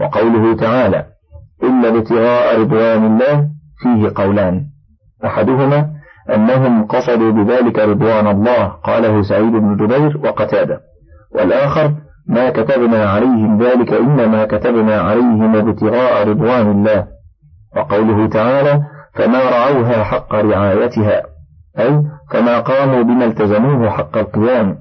وقوله تعالى إلا ابتغاء رضوان الله فيه قولان. أحدهما أنهم قصدوا بذلك رضوان الله قاله سعيد بن جبير وقتادة. والآخر ما كتبنا عليهم ذلك إنما كتبنا عليهم ابتغاء رضوان الله. وقوله تعالى فما رعوها حق رعايتها أي فما قاموا بما التزموه حق القيام.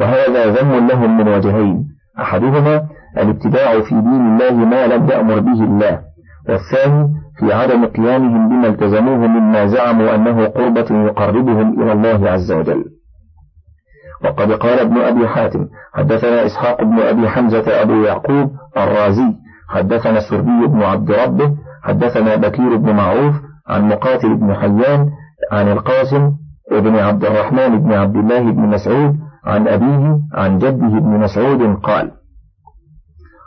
وهذا ذم لهم من وجهين أحدهما الاتباع في دين الله ما لم يأمر به الله والثاني في عدم قيامهم بما التزموه مما زعموا أنه قربة يقربهم إلى الله عز وجل. وقد قال ابن أبي حاتم حدثنا إسحاق بن أبي حمزة أبو يعقوب الرازي حدثنا السربي بن عبد ربه حدثنا بكير بن معروف عن مقاتل بن حيان عن القاسم ابن عبد الرحمن بن عبد الله بن مسعود عن أبيه عن جده بن مسعود قال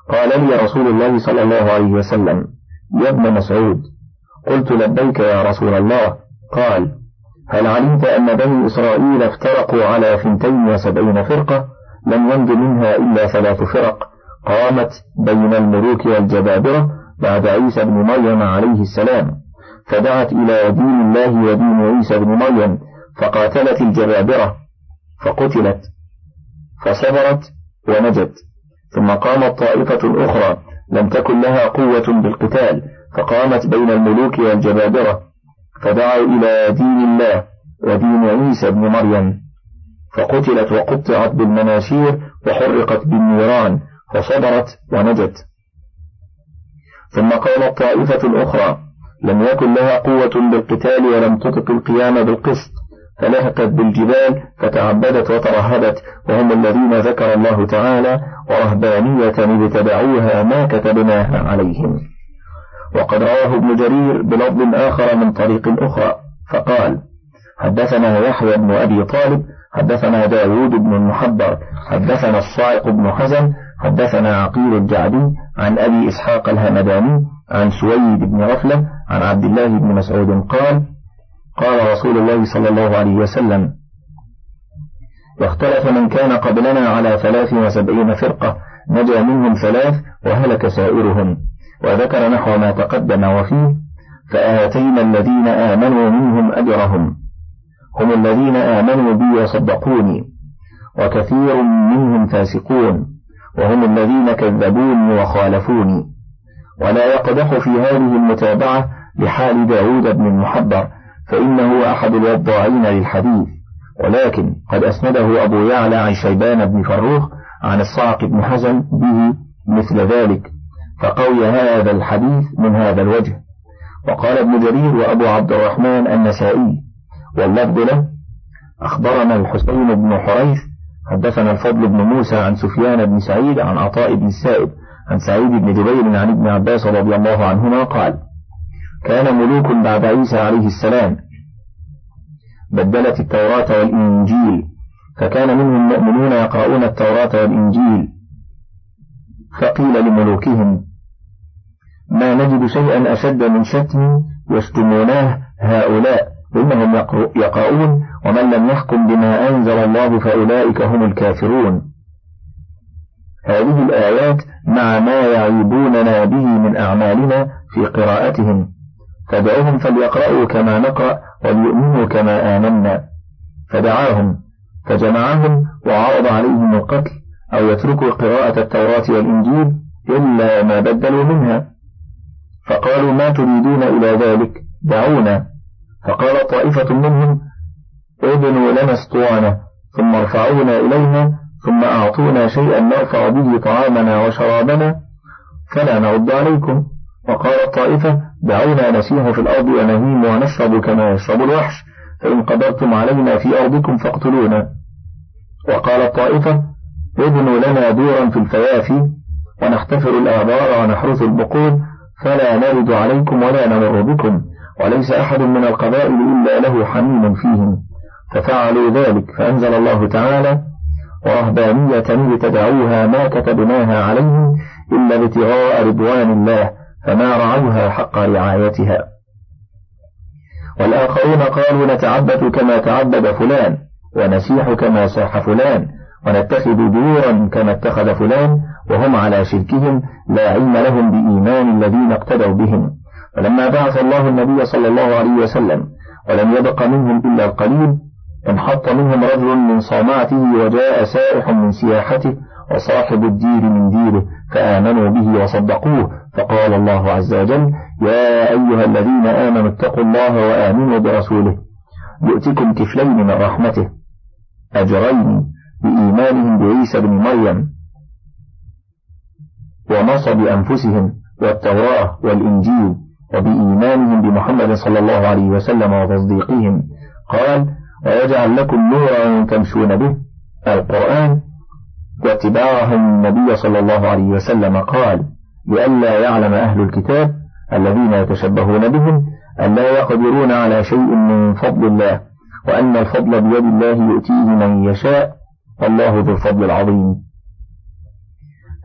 قال لي رسول الله صلى الله عليه وسلم يا ابن مسعود قلت لبيك يا رسول الله. قال هل علمت أن بني إسرائيل افترقوا على ثنتين وسبعين فرقة؟ لم ينج منها إلا ثلاث فرق. قامت بين الملوك والجبابرة بعد عيسى بن مريم عليه السلام. فدعت إلى دين الله ودين عيسى بن مريم فقاتلت الجبابرة فقتلت فصبرت ونجت. ثم قامت طائفة أخرى لم تكن لها قوة بالقتال فقامت بين الملوك والجبابرة فدعوا إلى دين الله ودين عيسى بن مريم. فقتلت وقطعت بالمناشير وحرقت بالنيران فصبرت ونجت. ثم قامت طائفة أخرى لم يكن لها قوة بالقتال ولم تطق القيام بالقسط فلهقت بالجبال فتعبدت وترهبت وهم الذين ذكر الله تعالى ورهبانية ابتدعوها ما كتبناها عليهم. وقد رواه ابن جرير بلفظ آخر من طريق أخرى فقال حدثنا يحيى بن أبي طالب حدثنا داود بن المحبر حدثنا الصائق بن حزن حدثنا عقيل الجعدي عن أبي إسحاق الهمداني عن سويد بن غفلة عن عبد الله بن مسعود قال قال رسول الله صلى الله عليه وسلم واختلف من كان قبلنا على ثلاث وسبعين فرقة نجا منهم ثلاث وهلك سائرهم وذكر نحو ما تقدم وفيه فآتينا الذين آمنوا منهم أجرهم هم الذين آمنوا بي وصدقوني وكثير منهم فاسقون وهم الذين كذبوني وخالفوني ولا يقدح في هذه المتابعة لحال داود بن المحبر فإنه أحد الوضاعين للحديث. ولكن قد أسنده أبو يعلى عن شيبان بن فروخ عن الصعق بن حزن به مثل ذلك. فقوي هذا الحديث من هذا الوجه. وقال ابن جرير وأبو عبد الرحمن النسائي. واللفظ له أخبرنا الحسين بن حريث حدثنا الفضل بن موسى عن سفيان بن سعيد عن عطاء بن السائب عن سعيد بن جبير عن ابن عباس رضي الله عنهما قال كان ملوك بعد عيسى عليه السلام. بدلت التوراة والإنجيل فكان منهم مؤمنون يقرؤون التوراة والإنجيل. فقيل لملوكهم ما نجد شيئا أشد من شتم يشتموناه هؤلاء إنهم يقرؤون ومن لم يحكم بما أنزل الله فأولئك هم الكافرون. هذه الآيات مع ما يعيبوننا به من أعمالنا في قراءتهم. فدعوهم فليقرأوا كما نقرأ وليؤمنوا كما آمنا. فدعاهم فجمعهم وعرض عليهم القتل أو يتركوا قراءة التوراة والإنجيل إلا ما بدلوا منها. فقالوا ما تريدون إلى ذلك؟ دعونا. فقال طائفة منهم ابنوا لنا اسطوانة ثم ارفعونا إلينا ثم أعطونا شيئا نرفع به طعامنا وشرابنا فلا نرد عليكم. وقال الطائفة دعونا نسيح في الأرض ونهيم ونشرب كما يشرب الوحش. فإن قدرتم علينا في أرضكم فاقتلونا. وقال الطائفة ابنوا لنا دورا في الفيافي ونحتفر الآبار ونحرث البقول فلا نرد عليكم ولا نمر بكم وليس أحد من القبائل إلا له حميم فيهم. ففعلوا ذلك فأنزل الله تعالى ورهبانية ابتدعوها ما كتبناها عليهم إلا ابتغاء رضوان الله. فما رعوها حق رعايتها. والآخرون قالوا نتعبد كما تعبد فلان ونسيح كما ساح فلان ونتخذ دورا كما اتخذ فلان وهم على شركهم لا علم لهم بإيمان الذين اقتدوا بهم. فلما بعث الله النبي صلى الله عليه وسلم ولم يبق منهم إلا القليل انحط منهم رجل من صومعته وجاء سائح من سياحته وصاحب الدير من ديره فآمنوا به وصدقوه. فقال الله عز وجل يا أيها الذين آمنوا اتقوا الله وآمنوا برسوله. يؤتكم كفلين من رحمته أجرين بإيمانهم بعيسى بن مريم ونصب أنفسهم والتوراة والإنجيل وبإيمانهم بمحمد صلى الله عليه وسلم وتصديقهم. قال ويجعل لكم نورا تمشون به؟ القرآن واتباعهم النبي صلى الله عليه وسلم قال لئلا يعلم أهل الكتاب الذين يتشبهون بهم أن لا يقدرون على شيء من فضل الله وأن الفضل بيد الله يؤتيه من يشاء والله ذو الفضل العظيم.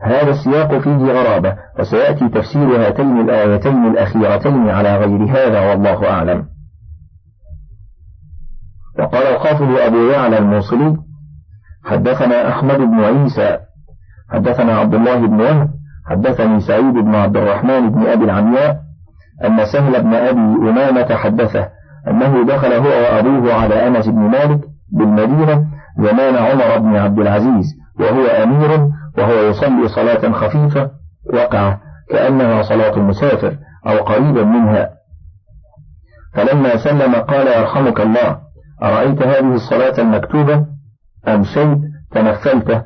هذا السياق فيه غرابة وسيأتي تفسير هاتين الآيتين الأخيرتين على غير هذا والله أعلم. وقال الخافض أبو يعلى الموصلي حدثنا أحمد بن عيسى حدثنا عبد الله بن وهب حدثني سعيد بن عبد الرحمن بن أبي العمياء أن سهل بن أبي أمامة حدثه أنه دخل هو وأبوه على أنس بن مالك بالمدينة زمان عمر بن عبد العزيز وهو أمير وهو يصلي صلاة خفيفة وقع كأنها صلاة المسافر أو قريبا منها. فلما سلم قال يرحمك الله أرأيت هذه الصلاة المكتوبة؟ أمشيت تنفلت.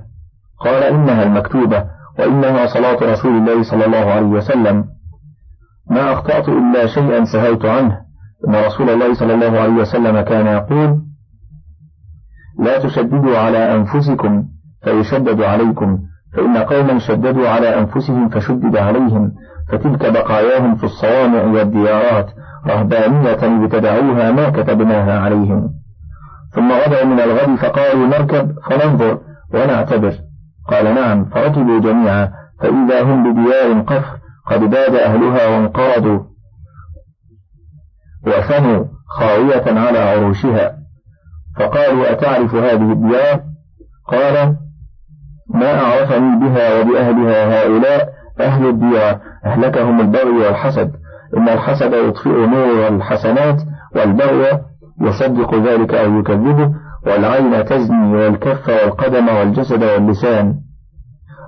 قال إنها المكتوبة وإنها صلاة رسول الله صلى الله عليه وسلم. ما أخطأت إلا شيئا سهلت عنه إن رسول الله صلى الله عليه وسلم كان يقول لا تشددوا على أنفسكم فيشدد عليكم. فإن قوما شددوا على أنفسهم فشدد عليهم. فتلك بقاياهم في الصوامع والديارات رهبانية ابتدعوها ما كتبناها عليهم. ثم غدوا من الغد فقالوا نركب فننظر ونعتبر. قال نعم فركبوا جميعا فإذا هم بديار قفر قد باد أهلها وانقرضوا وفنوا خاوية على عروشها. فقالوا أتعرف هذه الديار؟ قال ما أعرفني بها وبأهلها هؤلاء أهل الديار أهلكهم البغي والحسد. إن الحسد يطفئ نور الحسنات والبغي يصدق ذلك أو يكذبه والعين تزني والكف والقدم والجسد واللسان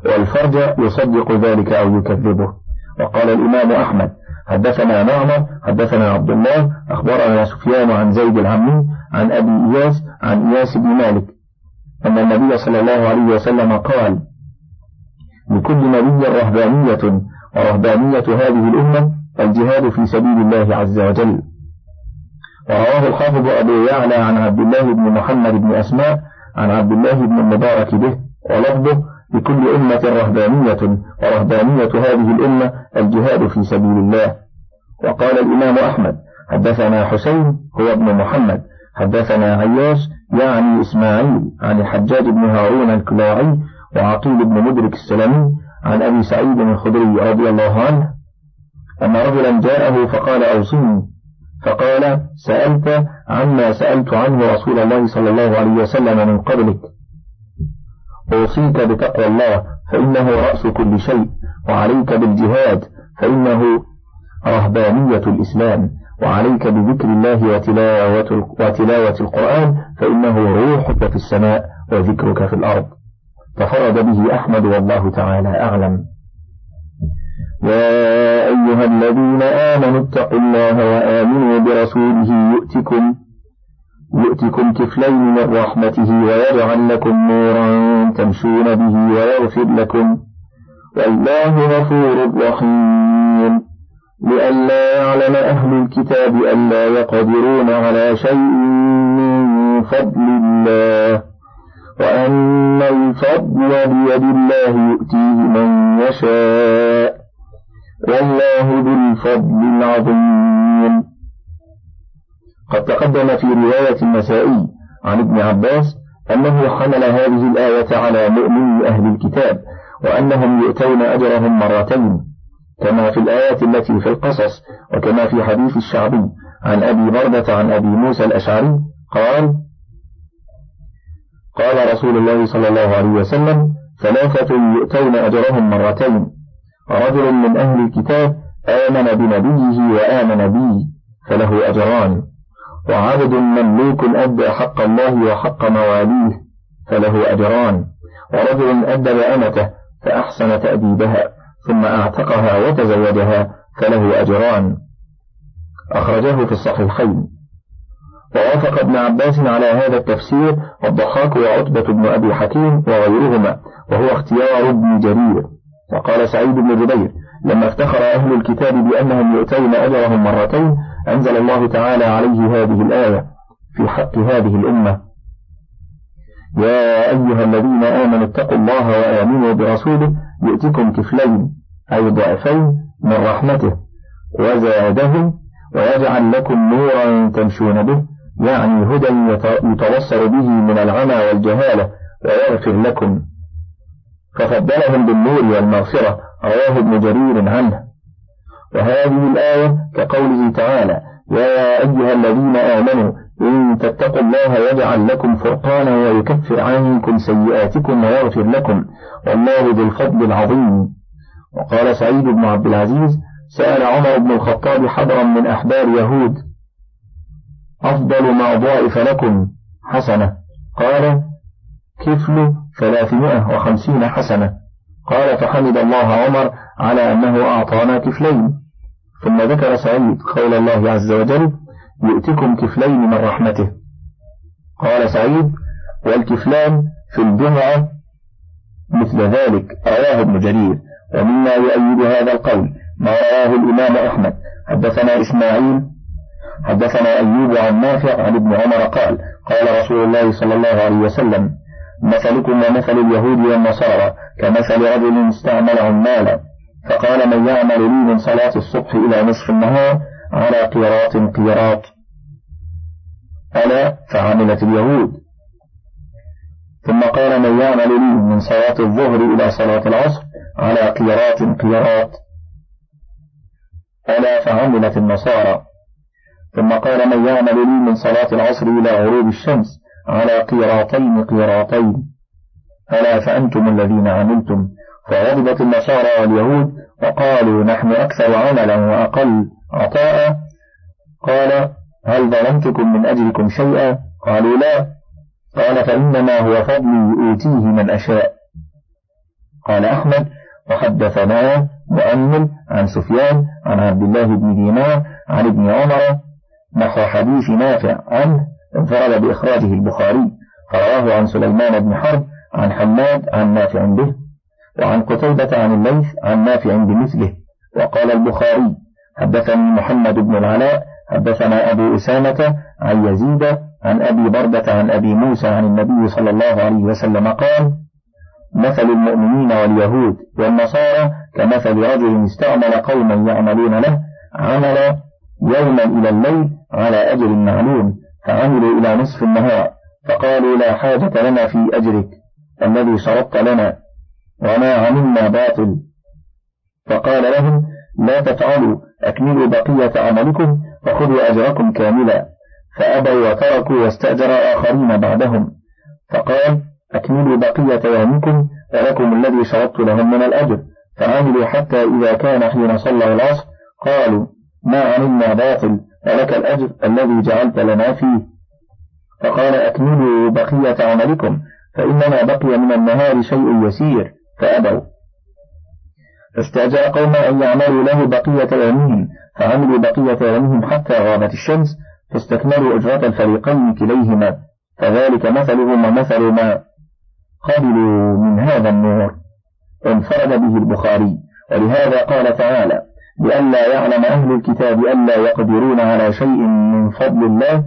والفرج يصدق ذلك أو يكذبه. وقال الإمام أحمد حدثنا معمر حدثنا عبد الله أخبرنا سفيان عن زيد العمي عن أبي إياس عن إياس بن مالك أن النبي صلى الله عليه وسلم قال لكل نبي رهبانية ورهبانية هذه الأمة الجهاد في سبيل الله عز وجل. ورواه الحافظ أبو يعلى عن عبد الله بن محمد بن أسماء عن عبد الله بن المبارك به ولفظه لكل أمة رهبانية ورهبانية هذه الأمة الجهاد في سبيل الله. وقال الإمام أحمد حدثنا حسين هو ابن محمد حدثنا عياش يعني إسماعيل عن الحجاج بن هارون الكلاعي وعقيل بن مدرك السلمي عن أبي سعيد الخدري رضي الله عنه أن رجلا جاءه فقال أوصني فقال سألت عما سألت عنه رسول الله صلى الله عليه وسلم من قبلك. أوصيك بتقوى الله فإنه رأس كل شيء. وعليك بالجهاد فإنه رهبانية الإسلام. وعليك بذكر الله وتلاوة, وتلاوة القرآن فإنه روحك في السماء وذكرك في الأرض. تفرد به أحمد والله تعالى أعلم. يا أيها الذين آمنوا اتقوا الله وآمنوا برسوله يؤتكم يؤتكم كفلين من رحمته ويجعل لكم نورا تمشون به ويغفر لكم والله غفور رحيم لئلا يعلم أهل الكتاب ألا يقدرون على شيء من فضل الله وأن الفضل بيد الله يؤتيه من يشاء والله ذو الفضل العظيم. قد تقدم في رواية النسائي عن ابن عباس أنه حمل هذه الآية على مؤمن أهل الكتاب وأنهم يؤتون أجرهم مرتين كما في الآية التي في القصص وكما في حديث الشعبي عن أبي بردة عن أبي موسى الأشعري قال قال رسول الله صلى الله عليه وسلم ثلاثة يؤتون أجرهم مرتين. رجل من أهل الكتاب آمن بنبيه وآمن بي فله أجران. وعبد مملوك أدى حق الله وحق مواليه فله أجران. ورجل أدب أمته فأحسن تأديبها ثم أعتقها وتزوجها فله أجران. أخرجه في الصحيحين. ووافق ابن عباس على هذا التفسير الضحاك وعتبة بن أبي حكيم وغيرهما وهو اختيار ابن جرير. وقال سعيد بن جبير لما افتخر أهل الكتاب بأنهم يؤتون أجرهم مرتين أنزل الله تعالى عليه هذه الآية في حق هذه الأمة. يا أيها الذين آمنوا اتقوا الله وآمنوا برسوله يؤتكم كفلين أي ضعفين من رحمته. وزادهم ويجعل لكم نورا تمشون به يعني هدى يتبصر به من العمى والجهالة ويغفر لكم. ففضلهم بالنور والمغفرة رواه ابن جرير عنه. وهذه الآية كقوله تعالى يا أيها الذين آمنوا إن تتقوا الله يجعل لكم فرقانا ويكفر عنكم سيئاتكم ويغفر لكم والله ذو الفضل العظيم. وقال سعيد بن عبد العزيز سأل عمر بن الخطاب حضرا من أحبار يهود أفضل ما ضاعف لكم حسنة. قال كفل ثلاثمائة وخمسين حسنة. قال فحمد الله عمر على أنه أعطانا كفلين. ثم ذكر سعيد قول الله عز وجل يؤتكم كفلين من رحمته. قال سعيد والكفلان في الجمعة مثل ذلك. رواه ابن جرير. ومما يؤيد هذا القول ما رواه الإمام أحمد. حدثنا إسماعيل حدثنا أيوب عن نافع عن ابن عمر قال قال رسول الله صلى الله عليه وسلم مثلكم ومثل اليهود والنصارى كمثل رجل استعمل عمالا فقال من يعمل لي من صلاة الصبح إلى نصف النهار على قيراط قيراط. ألا؟ فعملت اليهود. ثم قال من يعمل لي من صلاة الظهر إلى صلاة العصر على قيراط قيراط. ألا؟ فعملت النصارى. ثم قال من يعمل لي من صلاة العصر إلى غروب الشمس على قيراطين قيراطين. ألا فأنتم الذين عملتم؟ فغضبت النصارى واليهود وقالوا نحن أكثر عملا وأقل عطاء. قال هل ظلمتكم من أجلكم شيئا؟ قالوا لا. قال فإنما هو فضلي أوتيه من أشاء. قال أحمد وحدثنا مؤمل عن سفيان عن عبد الله بن دينار عن ابن عمر. نحو حديث نافع عنه انفرد بإخراجه البخاري فرواه عن سليمان بن حرب عن حماد عن نافع به وعن قتيبة عن الليث عن نافع بمثله. وقال البخاري حدثني محمد بن العلاء حدثنا أبو أسامة عن يزيد عن أبي بردة عن أبي موسى عن النبي صلى الله عليه وسلم قال مثل المؤمنين واليهود والنصارى كمثل رجل استعمل قوما يعملون له عمل يوما إلى الليل على أجر معلوم. فعملوا إلى نصف النهار فقالوا لا حاجة لنا في أجرك الذي شرطت لنا وما عملنا باطل. فقال لهم لا تفعلوا أكملوا بقية عملكم فخذوا أجركم كاملا. فأبوا وتركوا واستأجر آخرين بعدهم. فقال أكملوا بقية يومكم ولكم الذي شرطت لهم من الأجر. فعملوا حتى إذا كان حين صلى العصر قالوا ما عملنا باطل ولك الأجر الذي جعلت لنا فيه. فقال أكملوا بقية عملكم فإنما بقي من النهار شيء يسير فأبوا. فاستأجر قوم أن يعملوا له بقية يومهم فعملوا بقية يومهم حتى غابت الشمس فاستكملوا أجرة الفريقين كليهما. فذلك مثلهم ومثل ما قبلوا من هذا النور. انفرد به البخاري. ولهذا قال تعالى لئلا يعلم أهل الكتاب ألا يقدرون على شيء من فضل الله.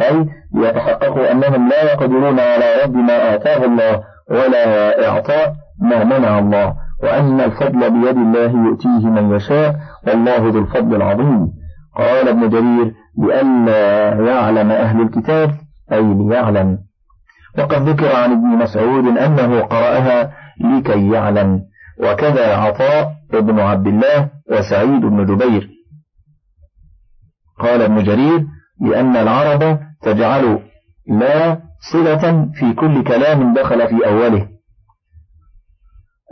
أي ليتحققوا أنهم لا يقدرون على رد ما آتاه الله ولا إعطاء ما منع الله. وأن الفضل بيد الله يؤتيه من يشاء. والله ذو الفضل العظيم. قال ابن جرير لئلا يعلم أهل الكتاب. أي ليعلم. وقد ذكر عن ابن مسعود أنه قرأها لكي يعلم. وكذا عطاء ابن عبد الله. وسعيد بن جبير. قال ابن جرير لأن العرب تجعل لا صلة في كل كلام دخل في أوله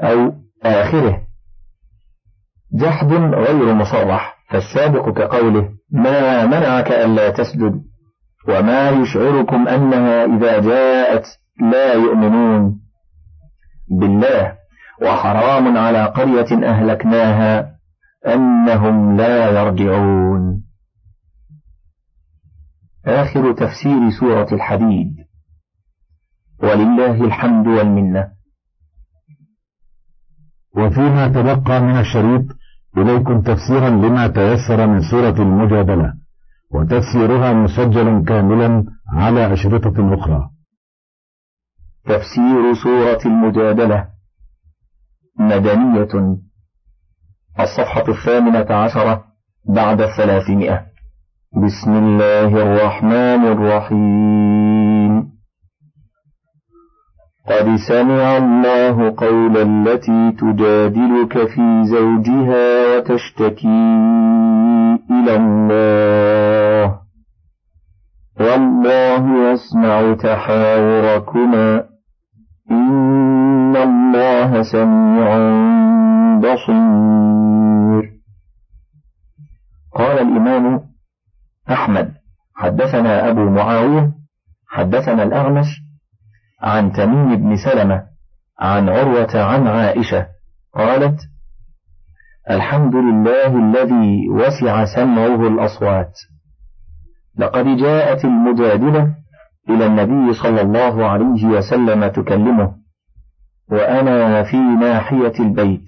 أو آخره. جحد غير مصرح فالسابق كقوله ما منعك ألا تسجد وما يشعركم أنها إذا جاءت لا يؤمنون. بالله وحرام على قرية أهلكناها أنهم لا يرجعون. آخر تفسير سورة الحديد. ولله الحمد والمنة. وفيما تبقى من الشريط إليكم تفسيرا لما تيسر من سورة المجادلة وتفسيرها مسجل كاملا على أشرطة أخرى. تفسير سورة المجادلة مدنية. الصفحة الثامنة عشرة بعد الثلاثمائة. بسم الله الرحمن الرحيم. قد سمع الله قول التي تجادلك في زوجها وتشتكي إلى الله. والله يسمع تحاوركما. إن الله سميع بصير. قال الإمام أحمد حدثنا أبو معاوية حدثنا الأغمش عن تميم بن سلمة عن عروة عن عائشة قالت الحمد لله الذي وسع سمعه الأصوات. لقد جاءت المجادلة إلى النبي صلى الله عليه وسلم تكلمه وأنا في ناحية البيت.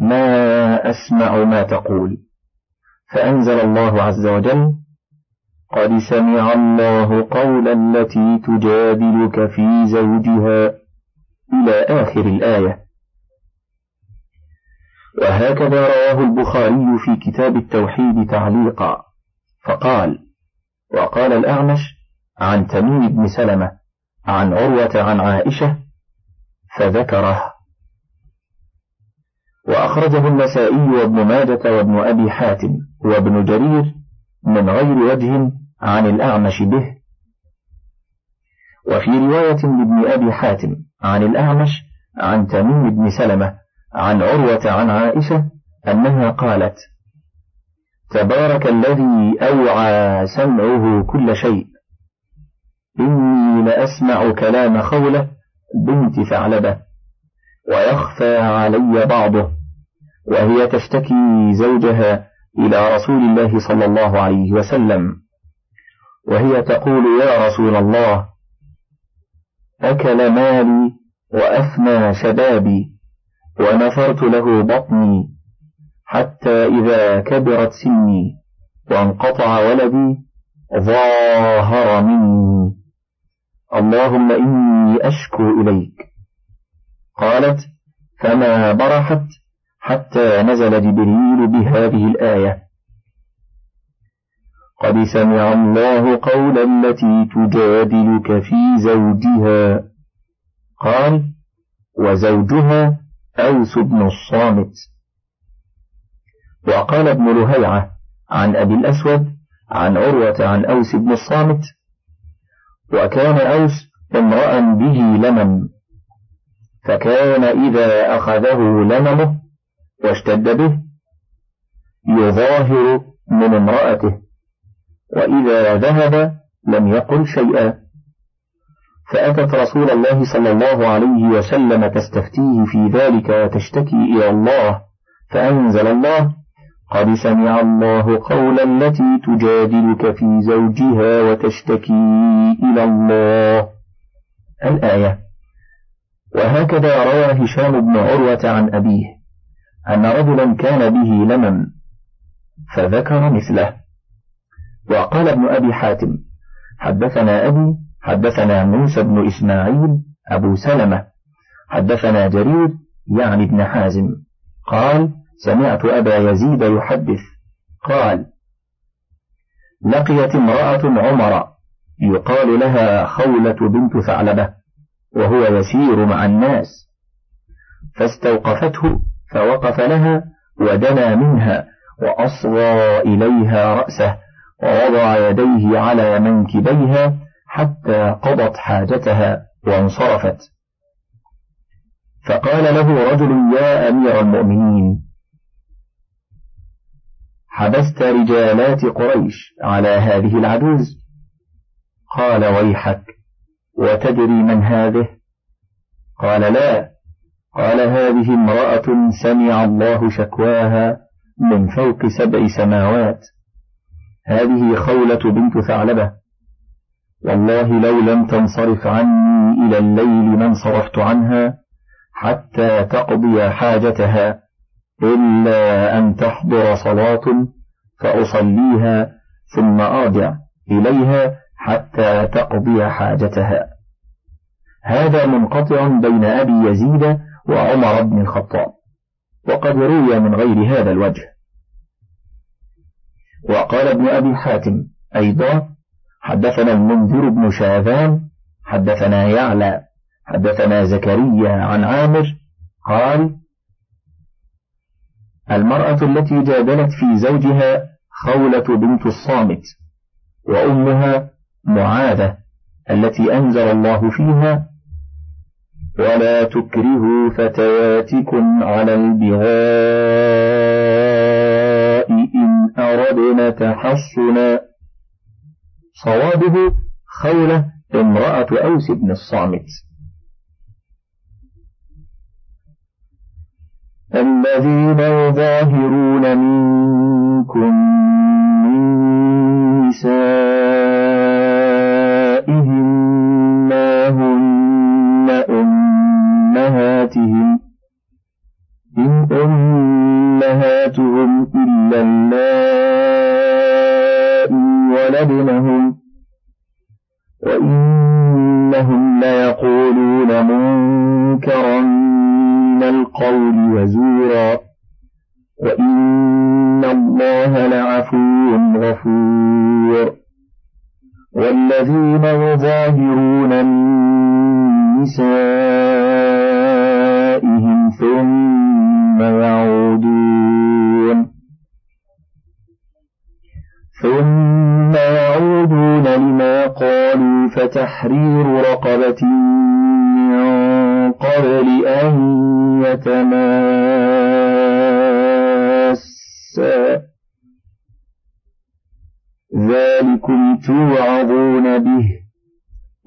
ما أسمع ما تقول. فأنزل الله عز وجل قد سمع الله قول التي تجادلك في زوجها إلى آخر الآية. وهكذا رواه البخاري في كتاب التوحيد تعليقا. فقال وقال الأعمش عن تميم بن سلمة عن عروة عن عائشة فذكره وأخرجه النسائي وابن ماجة وابن أبي حاتم وابن جرير من غير وجه عن الأعمش به. وفي رواية لابن أبي حاتم عن الأعمش عن تميم بن سلمة عن عروة عن عائشة أنها قالت تبارك الذي أوعى سمعه كل شيء. إني لأسمع كلام خولة بنت ثعلبة ويخفى علي بعضه. وهي تشتكي زوجها إلى رسول الله صلى الله عليه وسلم. وهي تقول يا رسول الله أكل مالي وأفنى شبابي ونفرت له بطني حتى إذا كبرت سني وانقطع ولدي ظاهر مني. اللهم إني أشكو إليك. قالت فما برحت؟ حتى نزل جبريل بهذه الآية. قد سمع الله قول التي تجادلك في زوجها. قال وزوجها أوس بن الصامت. وقال ابن لهيعة عن أبي الأسود عن عروة عن أوس بن الصامت وكان أوس امرأ به لمم فكان إذا أخذه لممه واشتد به يظاهر من امرأته وإذا ذهب لم يقل شيئا. فأتت رسول الله صلى الله عليه وسلم تستفتيه في ذلك وتشتكي إلى الله فأنزل الله قد سمع الله قول التي تجادلك في زوجها وتشتكي إلى الله. الآية. وهكذا روى هشام بن عروة عن أبيه. أن رجلا كان به لمم فذكر مثله. وقال ابن أبي حاتم حدثنا أبي حدثنا موسى بن إسماعيل أبو سلمة. حدثنا جرير يعني ابن حازم. قال سمعت أبا يزيد يحدث. قال لقيت امرأة عمر يقال لها خولة بنت ثعلبة وهو يسير مع الناس فاستوقفته فوقف لها ودنا منها وأصغى إليها رأسه ووضع يديه على منكبيها حتى قضت حاجتها وانصرفت. فقال له رجل يا أمير المؤمنين حبست رجالات قريش على هذه العجوز؟ قال ويحك وتدري من هذه؟ قال لا قال هذه امرأة سمع الله شكواها من فوق سبع سماوات. هذه خولة بنت ثعلبة. والله لو لم تنصرف عني إلى الليل ما انصرفت عنها حتى تقضي حاجتها إلا أن تحضر صلاة فأصليها ثم أرجع إليها حتى تقضي حاجتها. هذا منقطع بين أبي يزيد وعمر بن الخطاب. وقد روي من غير هذا الوجه. وقال ابن أبي حاتم أيضا حدثنا المنذر بن شاذان حدثنا يعلى حدثنا زكريا عن عامر قال المرأة التي جادلت في زوجها خولة بنت الصامت وأمها معاذة التي أنزل الله فيها ولا تكرهوا فتياتكم على البغاء إن أردنا تحصنا. صوابه خولة امرأة أوس بن الصامت. الذين يظاهرون منكم من نسائهم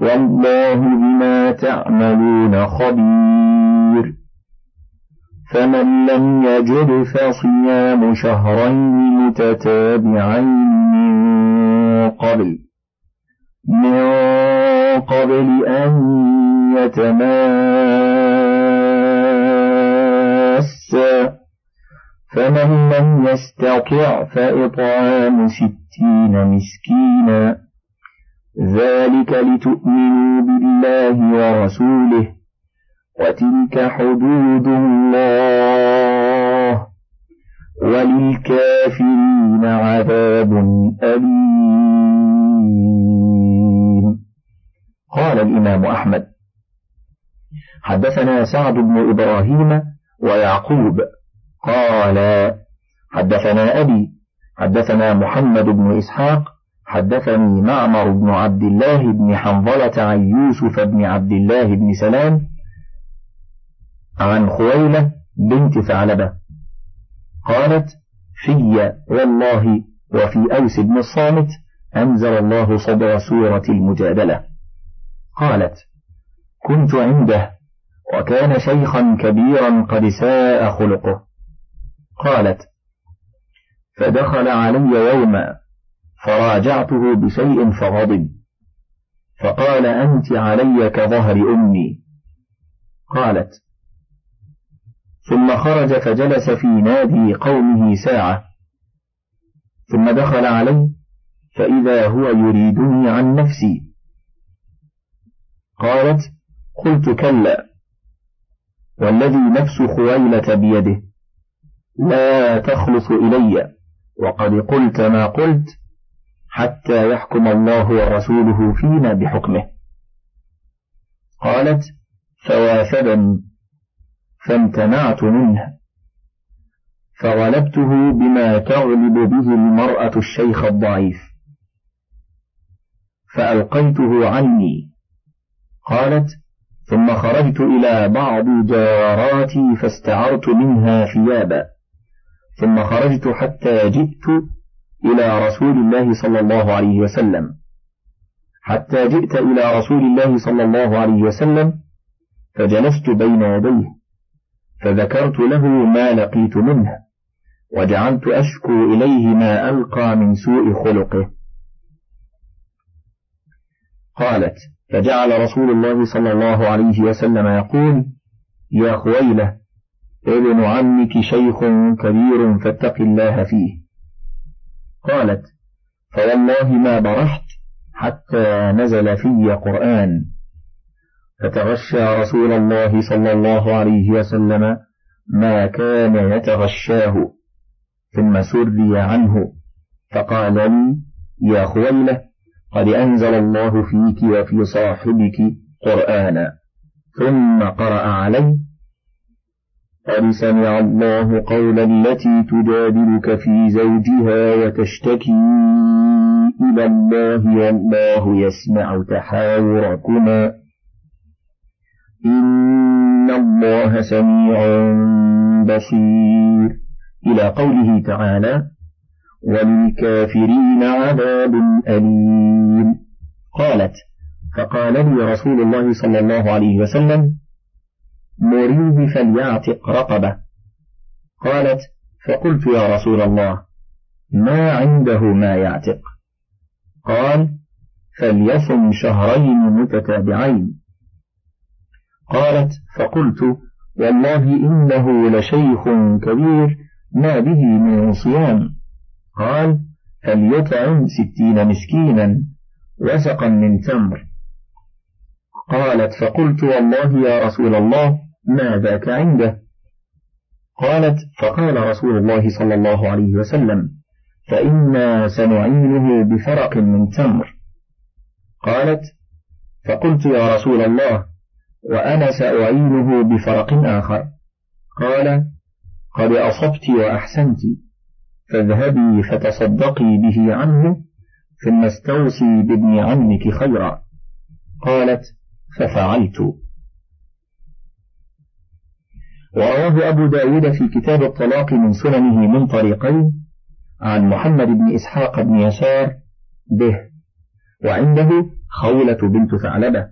والله بما تعملون خبير. فمن لم يجد فصيام شهرين متتابعين من قبل من قبل أن يتماسا. فمن لم يستطع فإطعام ستين مسكينا. ذلك لتؤمنوا بالله ورسوله وتلك حدود الله وللكافرين عذاب أليم. قال الإمام أحمد حدثنا سعد بن إبراهيم ويعقوب. قال حدثنا أبي حدثنا محمد بن إسحاق حدثني معمر بن عبد الله بن حنظلة عن يوسف بن عبد الله بن سلام عن خويلة بنت ثعلبة. قالت في والله وفي أوس بن الصامت أنزل الله صدر سورة المجادلة. قالت كنت عنده وكان شيخا كبيرا قد ساء خلقه. قالت فدخل علي يوما فراجعته بشيء فغضب. فقال أنت علي كظهر أمي. قالت ثم خرج فجلس في نادي قومه ساعة. ثم دخل علي فإذا هو يريدني عن نفسي. قالت قلت كلا والذي نفس خويلة بيده لا تخلص إلي وقد قلت ما قلت. حتى يحكم الله ورسوله فينا بحكمه. قالت فوافدني فامتنعت منه. فغلبته بما تغلب به المرأة الشيخ الضعيف. فألقيته عني. قالت ثم خرجت إلى بعض جاراتي فاستعرت منها ثيابا. ثم خرجت حتى جئت إلى رسول الله صلى الله عليه وسلم. حتى جئت إلى رسول الله صلى الله عليه وسلم فجلست بين يديه فذكرت له ما لقيت منه وجعلت أشكو إليه ما ألقى من سوء خلقه. قالت فجعل رسول الله صلى الله عليه وسلم يقول يا خويلة ابن عمك شيخ كبير فاتق الله فيه. قالت فوالله ما برحت حتى نزل في قرآن. فتغشى رسول الله صلى الله عليه وسلم ما كان يتغشاه ثم سري عنه فقال لي يا خويلة قد أنزل الله فيك وفي صاحبك قرآنا ثم قرأ علي قد سمع الله قول التي تجادلك في زوجها وتشتكي إلى الله والله يسمع تحاوركما إن الله سميع بصير إلى قوله تعالى وللكافرين عذاب أليم قالت فقال لي رسول الله صلى الله عليه وسلم مريه فليعتق رقبة. قالت فقلت يا رسول الله ما عنده ما يعتق. قال فليصم شهرين متتابعين. قالت فقلت والله إنه لشيخ كبير ما به من صيام. قال فليطعم ستين مسكينا وسقا من تمر. قالت فقلت والله يا رسول الله ما ذاك عنده؟ قالت فقال رسول الله صلى الله عليه وسلم فإنا سنعينه بفرق من تمر. قالت فقلت يا رسول الله وأنا سأعينه بفرق آخر. قال قد أصبت وأحسنت فاذهبي فتصدقي به عنه ثم استوصي بابن عمك خيرا. قالت ففعلت. ورواه أبو داود في كتاب الطلاق من سننه من طريقين عن محمد بن إسحاق بن يسار به وعنده خولة بنت ثعلبة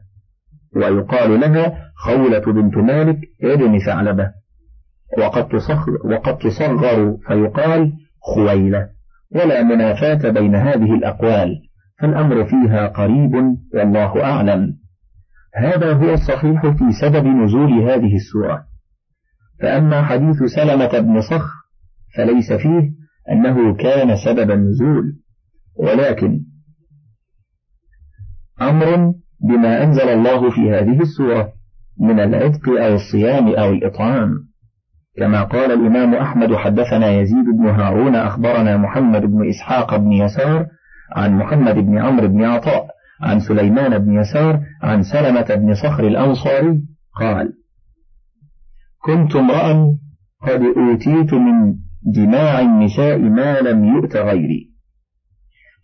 ويقال لها خولة بنت مالك ابن ثعلبة. وقد تصغر, وقد تصغر فيقال خويلة. ولا منافاة بين هذه الأقوال فالأمر فيها قريب والله أعلم. هذا هو الصحيح في سبب نزول هذه السورة. فأما حديث سلمة بن صخر فليس فيه أنه كان سبب النزول ولكن أمر بما أنزل الله في هذه السورة من العتق أو الصيام أو الإطعام. كما قال الإمام أحمد حدثنا يزيد بن هارون أخبرنا محمد بن إسحاق بن يسار عن محمد بن عمرو بن عطاء عن سليمان بن يسار عن سلمة بن صخر الأنصاري قال كنت امرأ قد أوتيت من جماع النساء ما لم يؤت غيري.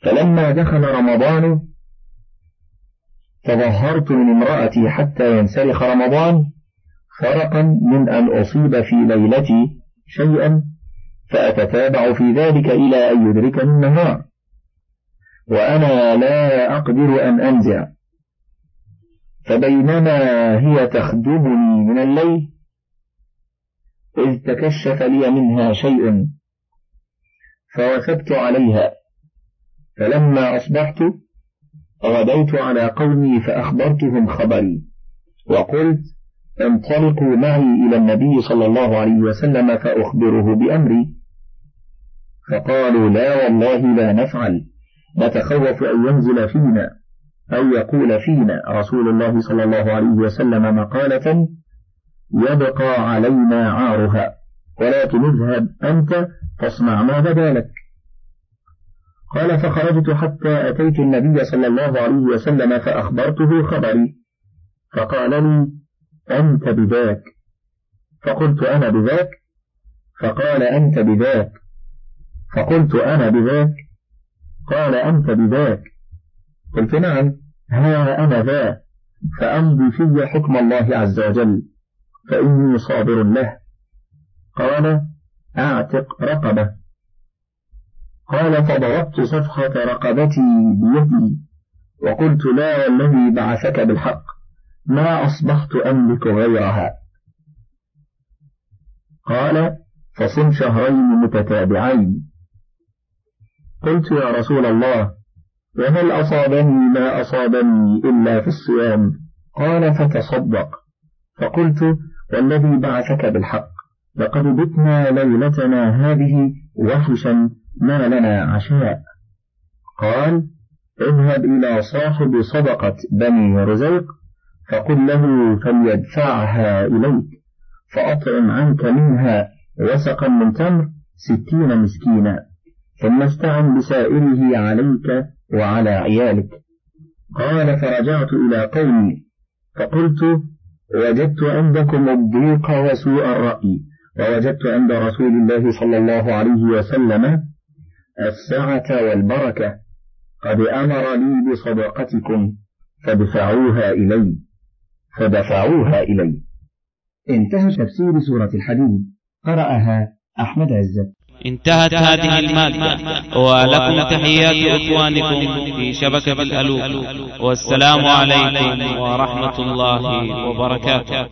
فلما دخل رمضان تظهرت من امرأتي حتى ينسلخ رمضان فرقا من أن أصيب في ليلتي شيئا فأتتابع في ذلك إلى أن يدركني النهار. وأنا لا أقدر أن أنزع. فبينما هي تخدمني من الليل إذ تكشف لي منها شيء فوثبت عليها. فلما أصبحت غدوت على قومي فأخبرتهم خبري وقلت انطلقوا معي إلى النبي صلى الله عليه وسلم فأخبره بأمري. فقالوا لا والله لا نفعل. نتخوف أن ينزل فينا أو يقول فينا رسول الله صلى الله عليه وسلم مقالة يبقى علينا عارها. ولكن اذهب أنت فاصنع ما بدا لك قال فخرجت حتى أتيت النبي صلى الله عليه وسلم فأخبرته خبري. فقال لي أنت بذاك. فقلت أنا بذاك. فقال أنت بذاك. فقلت أنا بذاك. قال أنت بذاك. قلت نعم. ها أنا ذا. فأمضي في حكم الله عز وجل. فإني صابر له. قال أعتق رقبة. قال فضربت صفحة رقبتي بيدي. وقلت لا والذي بعثك بالحق. ما أصبحت أملك غيرها. قال فصم شهرين متتابعين. قلت يا رسول الله وهل أصابني ما أصابني إلا في الصيام؟ قال فتصدق. فقلت والذي بعثك بالحق لقد بتنا ليلتنا هذه وحشا ما لنا عشاء. قال اذهب إلى صاحب صدقة بني رزيق فقل له فليدفعها إليك فأطعم عنك منها وسقا من تمر ستين مسكينا. ثم استعن بسائره عليك وعلى عيالك. قال فرجعت إلى قومي. فقلت وجدت عندكم الضيق وسوء الرأي. ووجدت عند رسول الله صلى الله عليه وسلم السعة والبركة. قد أمر لي بصدقتكم فدفعوها إلي. فدفعوها إلي. انتهى تفسير سورة الحديد. قرأها أحمد عزت. انتهت هذه المادة. ولكم تحيات إخوانكم في شبكة الألوف. والسلام عليكم ورحمة الله وبركاته.